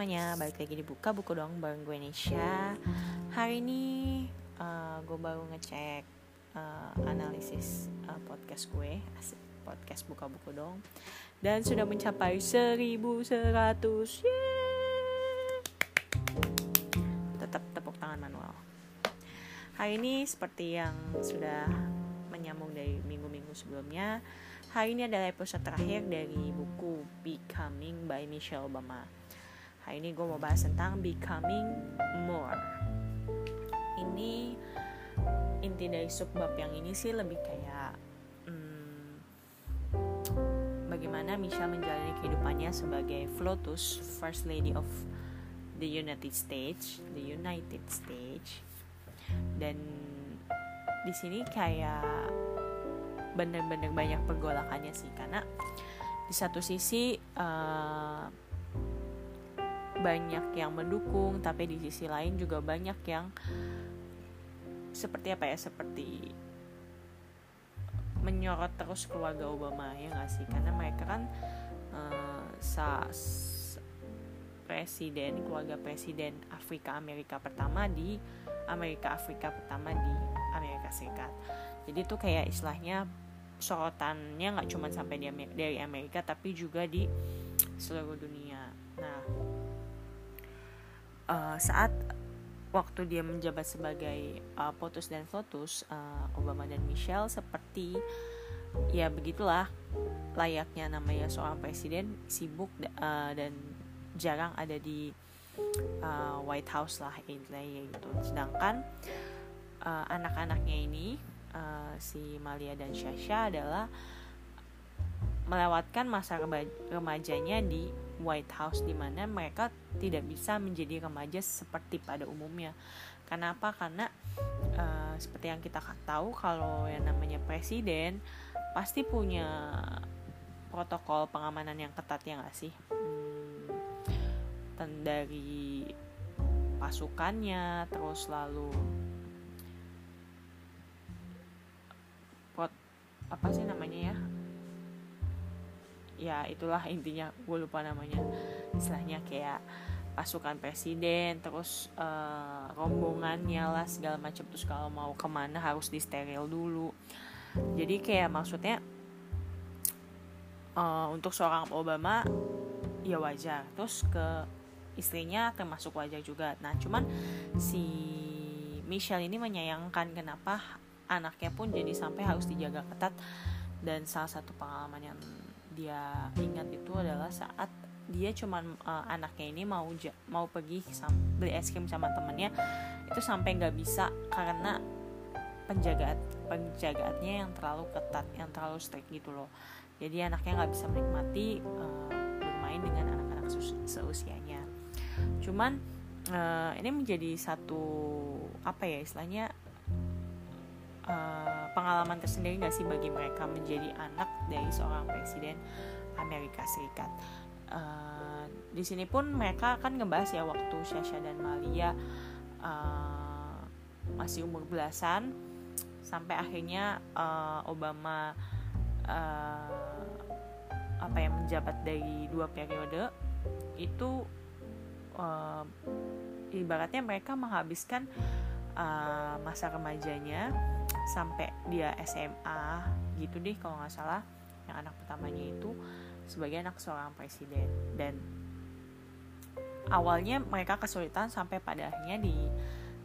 semuanya, balik lagi di Buka Buku dong bareng gue Nesha. Hari ini uh, gue baru ngecek uh, analisis uh, podcast gue. Asik, podcast Buka Buku dong Dan sudah mencapai 1100 Yeay! Tetap tepuk tangan manual. Hari ini seperti yang sudah menyambung dari minggu-minggu sebelumnya Hari ini adalah episode terakhir dari buku Becoming by Michelle Obama. Hari ini gue mau bahas tentang Becoming More. Ini inti dari subbab yang ini sih lebih kayak hmm, bagaimana Michelle menjalani kehidupannya sebagai Flotus, First Lady of the United States, the United States. Dan di sini kayak bener-bener banyak pergolakannya sih karena di satu sisi uh, banyak yang mendukung tapi di sisi lain juga banyak yang seperti apa ya seperti menyorot terus keluarga Obama ya nggak sih karena mereka kan uh, sa presiden keluarga presiden Afrika Amerika pertama di Amerika Afrika pertama di Amerika Serikat jadi tuh kayak istilahnya sorotannya nggak cuma sampai di Amerika, dari Amerika tapi juga di seluruh dunia. Uh, saat waktu dia menjabat sebagai uh, POTUS dan FLOTUS, uh, Obama dan Michelle seperti ya begitulah layaknya namanya seorang presiden sibuk uh, dan jarang ada di uh, White House lah intinya gitu. Sedangkan uh, anak-anaknya ini uh, si Malia dan Shasha adalah melewatkan masa remajanya di White House di mana mereka tidak bisa menjadi remaja seperti pada umumnya. Kenapa? Karena uh, seperti yang kita tahu kalau yang namanya presiden pasti punya protokol pengamanan yang ketat ya nggak sih? Hmm, dari pasukannya, terus lalu apa sih namanya ya ya itulah intinya. Gue lupa namanya. Istilahnya kayak pasukan presiden terus uh, rombongannya lah segala macam. Terus kalau mau ke mana harus di steril dulu. Jadi kayak maksudnya uh, untuk seorang Obama ya wajar. Terus ke istrinya termasuk wajar juga. Nah cuman si Michelle ini menyayangkan kenapa anaknya pun jadi sampai harus dijaga ketat. Dan salah satu pengalaman yang dia ingat itu adalah saat dia cuman uh, anaknya ini mau mau pergi beli es krim sama temennya itu sampai nggak bisa karena penjagaan penjagaannya yang terlalu ketat yang terlalu strict gitu loh. Jadi anaknya nggak bisa menikmati uh, bermain dengan anak-anak seusianya. Cuman uh, ini menjadi satu apa ya istilahnya tersendiri gak sih bagi mereka menjadi anak dari seorang presiden Amerika Serikat. Uh, di sini pun mereka akan ngebahas ya waktu Shasha dan Malia uh, masih umur belasan sampai akhirnya uh, Obama uh, apa yang menjabat dari dua periode itu uh, ibaratnya mereka menghabiskan uh, masa remajanya sampai dia SMA gitu deh kalau nggak salah. Yang anak pertamanya itu sebagai anak seorang presiden. Dan awalnya mereka kesulitan sampai pada akhirnya di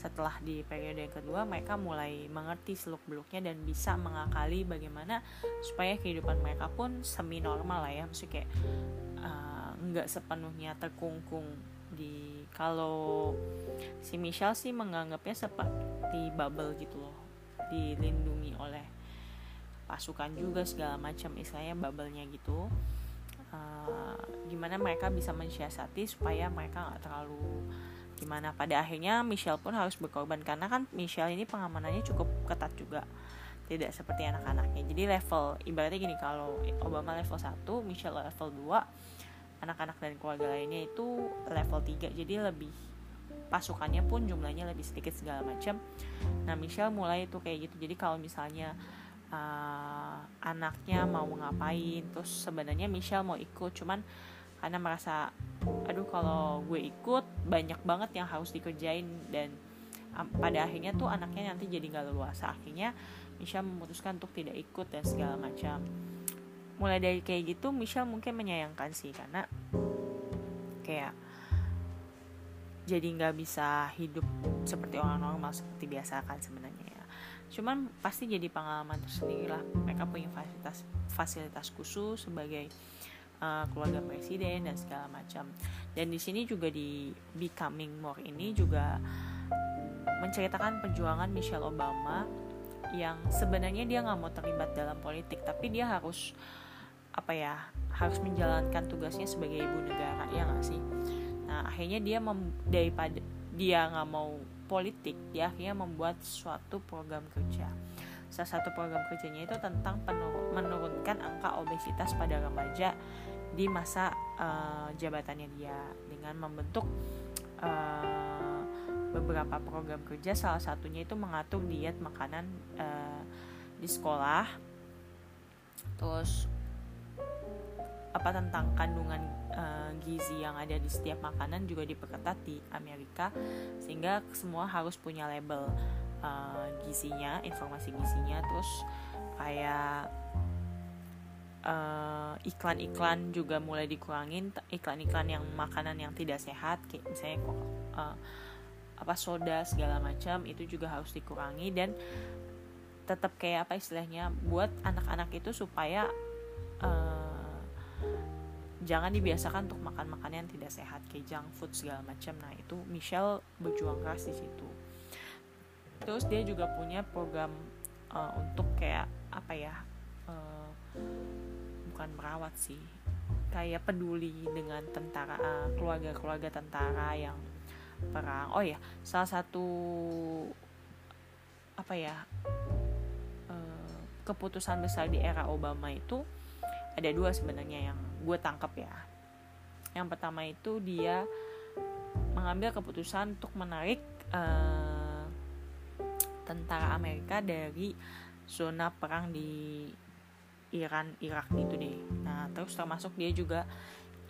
setelah di periode yang kedua mereka mulai mengerti seluk beluknya dan bisa mengakali bagaimana supaya kehidupan mereka pun semi normal lah ya. Maksudnya kayak uh, nggak sepenuhnya terkungkung di kalau si Michelle sih menganggapnya seperti bubble gitu loh dilindungi oleh pasukan juga segala macam istilahnya bubble-nya gitu. Uh, gimana mereka bisa mensiasati supaya mereka nggak terlalu gimana. Pada akhirnya Michelle pun harus berkorban karena kan Michelle ini pengamanannya cukup ketat juga tidak seperti anak-anaknya. Jadi level ibaratnya gini kalau Obama level 1 Michelle level 2 anak-anak dan keluarga lainnya itu level 3 jadi lebih pasukannya pun jumlahnya lebih sedikit segala macam. Nah Michelle mulai itu kayak gitu. Jadi kalau misalnya uh, anaknya mau ngapain terus sebenarnya Michelle mau ikut cuman karena merasa aduh kalau gue ikut banyak banget yang harus dikerjain. Dan um, pada akhirnya tuh anaknya nanti jadi nggak leluasa. Akhirnya Michelle memutuskan untuk tidak ikut dan segala macam. Mulai dari kayak gitu Michelle mungkin menyayangkan sih karena kayak jadi nggak bisa hidup seperti orang normal seperti biasa kan sebenarnya ya. Cuman pasti jadi pengalaman tersendiri lah. Mereka punya fasilitas fasilitas khusus sebagai uh, keluarga presiden dan segala macam. Dan di sini juga di Becoming More ini juga menceritakan perjuangan Michelle Obama yang sebenarnya dia nggak mau terlibat dalam politik tapi dia harus apa ya harus menjalankan tugasnya sebagai ibu negara ya nggak sih nah akhirnya dia mem, daripada dia nggak mau politik dia akhirnya membuat suatu program kerja. Salah satu program kerjanya itu tentang penurun, menurunkan angka obesitas pada remaja di masa uh, jabatannya dia dengan membentuk uh, beberapa program kerja. Salah satunya itu mengatur diet makanan uh, di sekolah. Terus apa tentang kandungan uh, gizi yang ada di setiap makanan juga diperketat di Amerika sehingga semua harus punya label uh, gizinya informasi gizinya terus kayak iklan-iklan uh, juga mulai dikurangin iklan-iklan yang makanan yang tidak sehat kayak misalnya uh, apa soda segala macam itu juga harus dikurangi dan tetap kayak apa istilahnya buat anak-anak itu supaya uh, jangan dibiasakan untuk makan makanan yang tidak sehat kayak junk food segala macam. Nah itu Michelle berjuang keras di situ. Terus dia juga punya program uh, untuk kayak apa ya uh, bukan merawat sih kayak peduli dengan tentara uh, keluarga-keluarga tentara yang perang. Oh ya salah satu apa ya uh, keputusan besar di era Obama itu ada dua sebenarnya yang gue tangkap ya. Yang pertama itu dia mengambil keputusan untuk menarik uh, tentara Amerika dari zona perang di Iran Irak gitu deh. Nah terus termasuk dia juga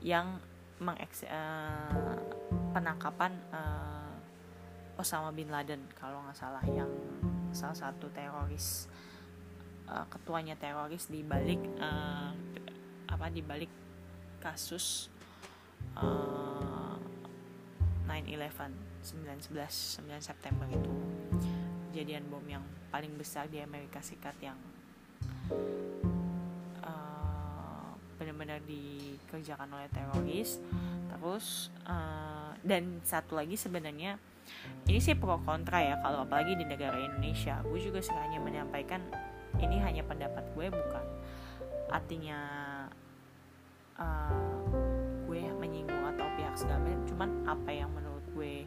yang mengeks uh, penangkapan uh, Osama bin Laden kalau nggak salah yang salah satu teroris uh, ketuanya teroris di balik uh, apa di balik kasus uh, 9/11 9/11 9 September itu. Kejadian bom yang paling besar di Amerika Serikat yang uh, benar-benar dikerjakan oleh teroris. Terus uh, dan satu lagi sebenarnya ini sih pro kontra ya kalau apalagi di negara Indonesia. Gue juga hanya menyampaikan ini hanya pendapat gue bukan artinya uh, gue menyinggung atau pihak segala cuman apa yang menurut gue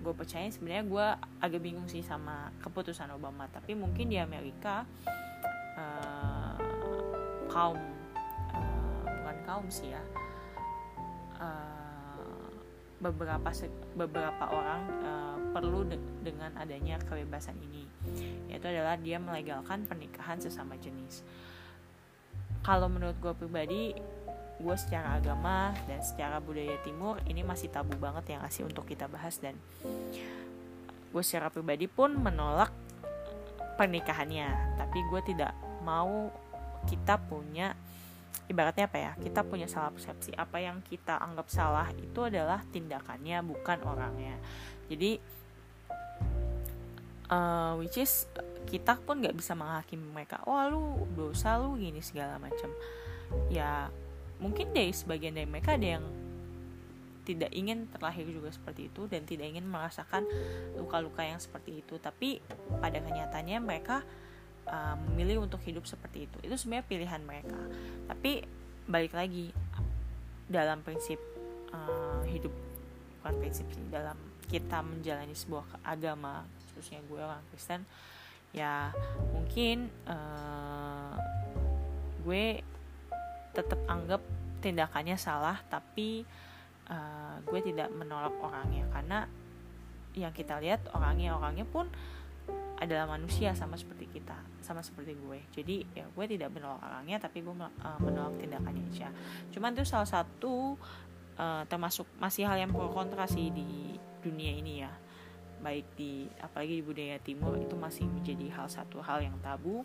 gue percaya sebenarnya gue agak bingung sih sama keputusan Obama. Tapi mungkin di Amerika uh, kaum uh, bukan kaum sih ya uh, beberapa beberapa orang uh, perlu de dengan adanya kebebasan ini yaitu adalah dia melegalkan pernikahan sesama jenis. Kalau menurut gue pribadi gue secara agama dan secara budaya timur ini masih tabu banget yang ngasih untuk kita bahas dan gue secara pribadi pun menolak pernikahannya. Tapi gue tidak mau kita punya ibaratnya apa ya kita punya salah persepsi. Apa yang kita anggap salah itu adalah tindakannya bukan orangnya. Jadi uh, which is kita pun nggak bisa menghakimi mereka. Wah lu dosa lu gini segala macam. Ya mungkin dari sebagian dari mereka ada yang tidak ingin terlahir juga seperti itu dan tidak ingin merasakan luka-luka yang seperti itu. Tapi pada kenyataannya mereka uh, memilih untuk hidup seperti itu. Itu sebenarnya pilihan mereka. Tapi balik lagi dalam prinsip uh, hidup bukan prinsip dalam kita menjalani sebuah agama khususnya gue orang Kristen ya mungkin uh, gue tetap anggap tindakannya salah tapi uh, gue tidak menolak orangnya. Karena yang kita lihat orangnya orangnya pun adalah manusia sama seperti kita sama seperti gue. Jadi ya gue tidak menolak orangnya tapi gue uh, menolak tindakannya aja. Cuman itu salah satu uh, termasuk masih hal yang pro kontra sih di dunia ini ya baik di apalagi di budaya timur itu masih menjadi hal satu hal yang tabu.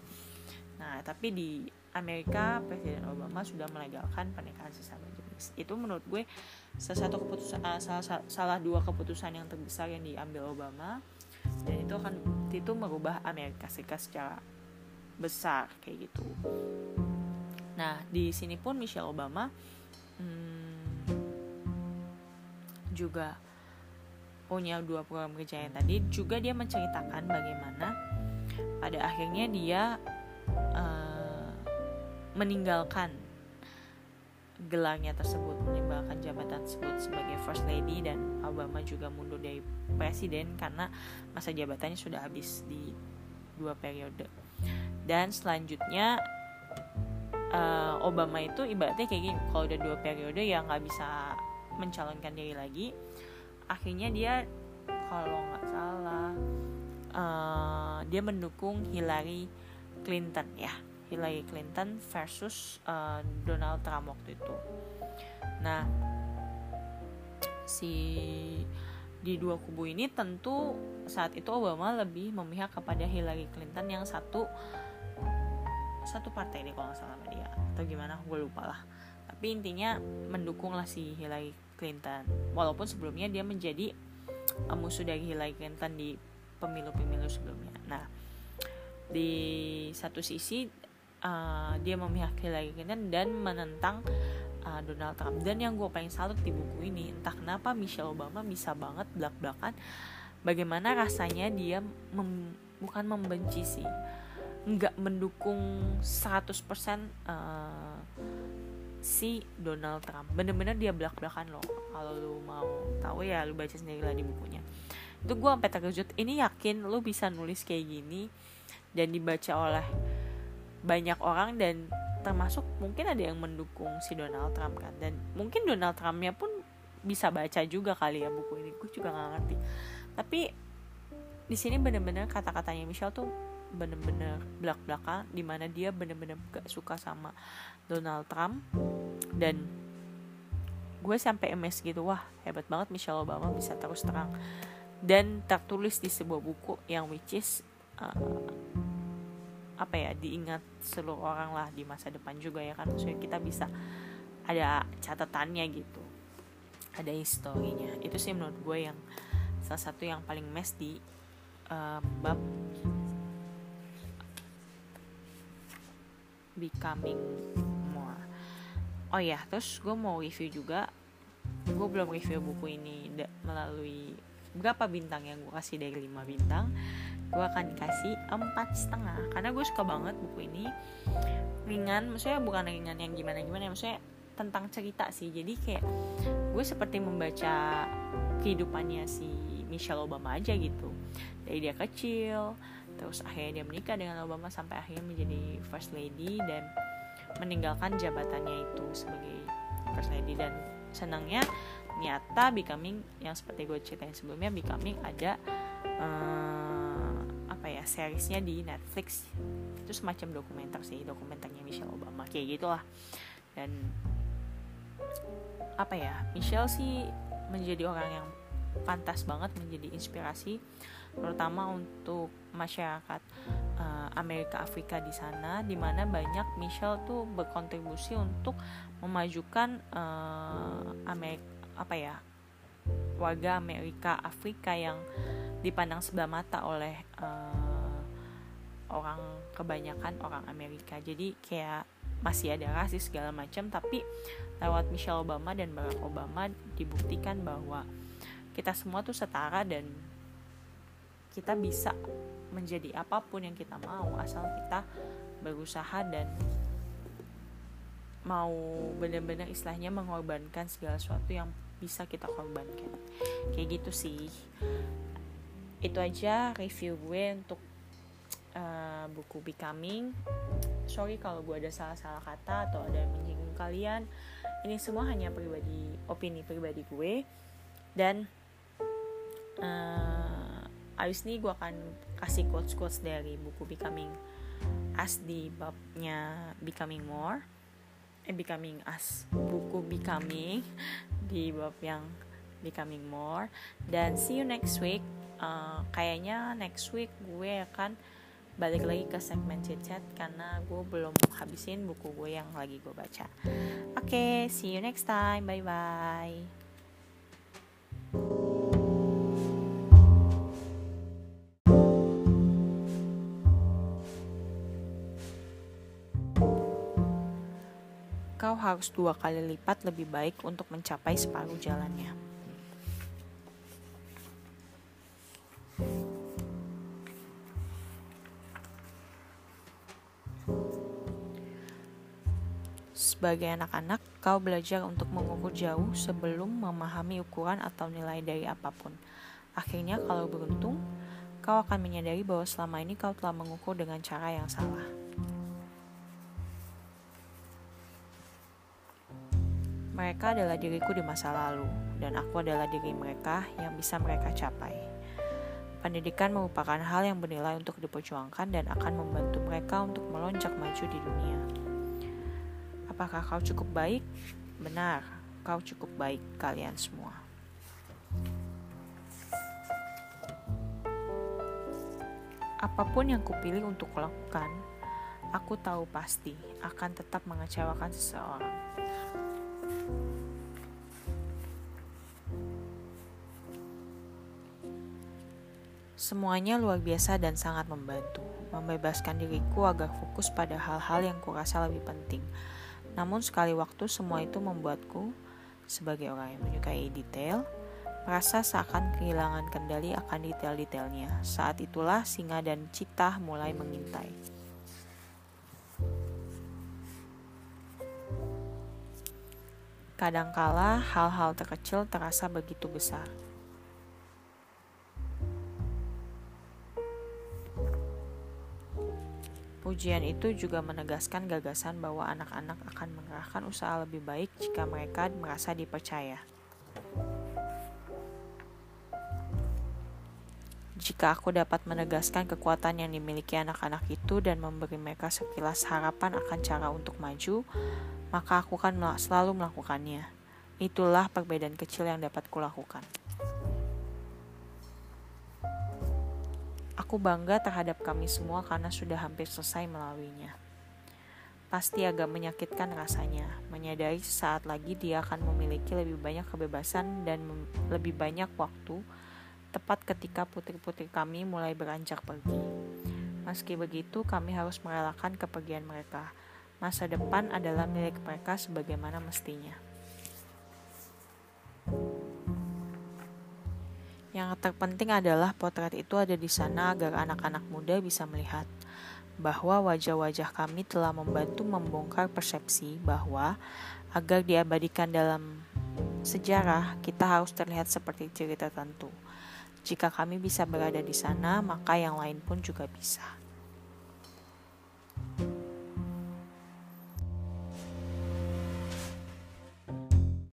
Nah tapi di Amerika Presiden Obama sudah melegalkan pernikahan sesama jenis. Itu menurut gue salah satu keputusan uh, salah, salah dua keputusan yang terbesar yang diambil Obama. Dan itu akan itu merubah Amerika Serikat secara besar kayak gitu. Nah di sini pun Michelle Obama hmm, juga punya dua program kerja yang tadi juga dia menceritakan bagaimana pada akhirnya dia uh, meninggalkan gelarnya tersebut meninggalkan jabatan tersebut sebagai first lady dan Obama juga mundur dari presiden karena masa jabatannya sudah habis di dua periode. Dan selanjutnya uh, Obama itu ibaratnya kayak gini kalau udah dua periode ya nggak bisa mencalonkan diri lagi akhirnya dia kalau nggak salah uh, dia mendukung Hillary Clinton ya. Hillary Clinton versus uh, Donald Trump waktu itu. Nah, si di dua kubu ini tentu saat itu Obama lebih memihak kepada Hillary Clinton yang satu satu partai deh kalau nggak salah dia. Atau gimana gue lupa lah. Tapi intinya mendukung lah si Hillary Clinton. Walaupun sebelumnya dia menjadi uh, musuh dari Hillary Clinton di pemilu-pemilu sebelumnya. Nah di satu sisi uh, dia memihak Hillary Clinton dan menentang uh, Donald Trump. Dan yang gue paling salut di buku ini entah kenapa Michelle Obama bisa banget belak-belakan bagaimana rasanya dia mem bukan membenci sih nggak mendukung 100% uh, si Donald Trump. Bener-bener dia belak-belakan loh. Kalau lu mau tahu ya lu baca sendiri lah di bukunya. Itu gue sampai terkejut. Ini yakin lu bisa nulis kayak gini dan dibaca oleh banyak orang dan termasuk mungkin ada yang mendukung si Donald Trump kan. Dan mungkin Donald Trumpnya pun bisa baca juga kali ya buku ini. Gue juga nggak ngerti. Tapi di sini bener-bener kata-katanya Michelle tuh bener-bener belak belakang di mana dia bener-bener gak suka sama Donald Trump. Dan gue sampai emes gitu wah hebat banget Michelle Obama bisa terus terang. Dan tertulis di sebuah buku yang which is uh, apa ya diingat seluruh orang lah di masa depan juga ya kan. Maksudnya kita bisa ada catatannya gitu ada historinya. Itu sih menurut gue yang salah satu yang paling mes di um, bab becoming more. Oh ya terus gue mau review juga. Gue belum review buku ini melalui berapa bintang yang gue kasih dari 5 bintang. Gue akan dikasih empat setengah. Karena gue suka banget buku ini. Ringan maksudnya bukan ringan yang gimana gimana maksudnya tentang cerita sih. Jadi kayak gue seperti membaca kehidupannya si Michelle Obama aja gitu. Dari dia kecil terus akhirnya dia menikah dengan Obama sampai akhirnya menjadi first lady dan meninggalkan jabatannya itu sebagai first lady. Dan senangnya nyata becoming yang seperti gue ceritain sebelumnya becoming ada uh, apa ya seriesnya di Netflix. Itu semacam dokumenter sih dokumenternya Michelle Obama kayak gitulah. Dan apa ya Michelle sih menjadi orang yang pantas banget menjadi inspirasi terutama untuk masyarakat uh, Amerika Afrika di sana di mana banyak Michelle tuh berkontribusi untuk memajukan uh, Amerika apa ya warga Amerika Afrika yang dipandang sebelah mata oleh uh, orang kebanyakan orang Amerika. Jadi kayak masih ada rasis segala macam tapi lewat Michelle Obama dan Barack Obama dibuktikan bahwa kita semua tuh setara dan kita bisa menjadi apa pun yang kita mau asal kita berusaha dan mau benar-benar istilahnya mengorbankan segala sesuatu yang bisa kita korbankan. Kayak gitu sih. Itu aja review gue untuk uh, buku Becoming. Sorry kalau gue ada salah-salah kata atau ada yang menyinggung kalian. Ini semua hanya pribadi opini pribadi gue. Dan uh, abis ini gue akan kasih quotes-quotes dari buku Becoming Us di babnya Becoming More. Eh Becoming Us. Buku Becoming di bab yang Becoming More. Dan see you next week. Uh, kayaknya next week gue akan balik lagi ke segmen chat karena gue belum habisin buku gue yang lagi gue baca. Oke okay, see you next time. Bye bye harus dua kali lipat lebih baik untuk mencapai separuh jalannya. Sebagai anak-anak, kau belajar untuk mengukur jauh sebelum memahami ukuran atau nilai dari apa pun. Akhirnya, kalau beruntung, kau akan menyadari bahwa selama ini kau telah mengukur dengan cara yang salah. Mereka adalah diriku di masa lalu, dan aku adalah diri mereka yang bisa mereka capai. Pendidikan merupakan hal yang bernilai untuk diperjuangkan dan akan membantu mereka untuk melonjak maju di dunia. Apakah kau cukup baik? Benar, kau cukup baik, kalian semua. Apa pun yang kupilih untuk kulakukan, aku tahu pasti akan tetap mengecewakan seseorang. Semuanya luar biasa dan sangat membantu, membebaskan diriku agar fokus pada hal-hal yang kurasa lebih penting, namun sekali waktu semua itu membuatku sebagai orang yang menyukai detail merasa seakan kehilangan kendali akan detail-detailnya. Saat itulah singa dan cita mulai mengintai. Kadangkala hal-hal terkecil terasa begitu besar. Ujian itu juga menegaskan gagasan bahwa anak-anak akan mengerahkan usaha lebih baik jika mereka merasa dipercaya. Jika aku dapat menegaskan kekuatan yang dimiliki anak-anak itu dan memberi mereka sekilas harapan akan cara untuk maju, maka aku akan selalu melakukannya. Itulah perbedaan kecil yang dapat kulakukan. Aku bangga terhadap kami semua karena sudah hampir selesai melaluinya. Pasti agak menyakitkan rasanya, menyadari saat lagi dia akan memiliki lebih banyak kebebasan dan lebih banyak waktu, tepat ketika putri-putri kami mulai beranjak pergi. Meski begitu, kami harus merelakan kepergian mereka. Masa depan adalah milik mereka sebagaimana mestinya. Yang terpenting adalah potret itu ada di sana agar anak-anak muda bisa melihat bahwa wajah-wajah kami telah membantu membongkar persepsi bahwa agar diabadikan dalam sejarah, kita harus terlihat seperti ciri tertentu. Jika kami bisa berada di sana, maka yang lain pun juga bisa.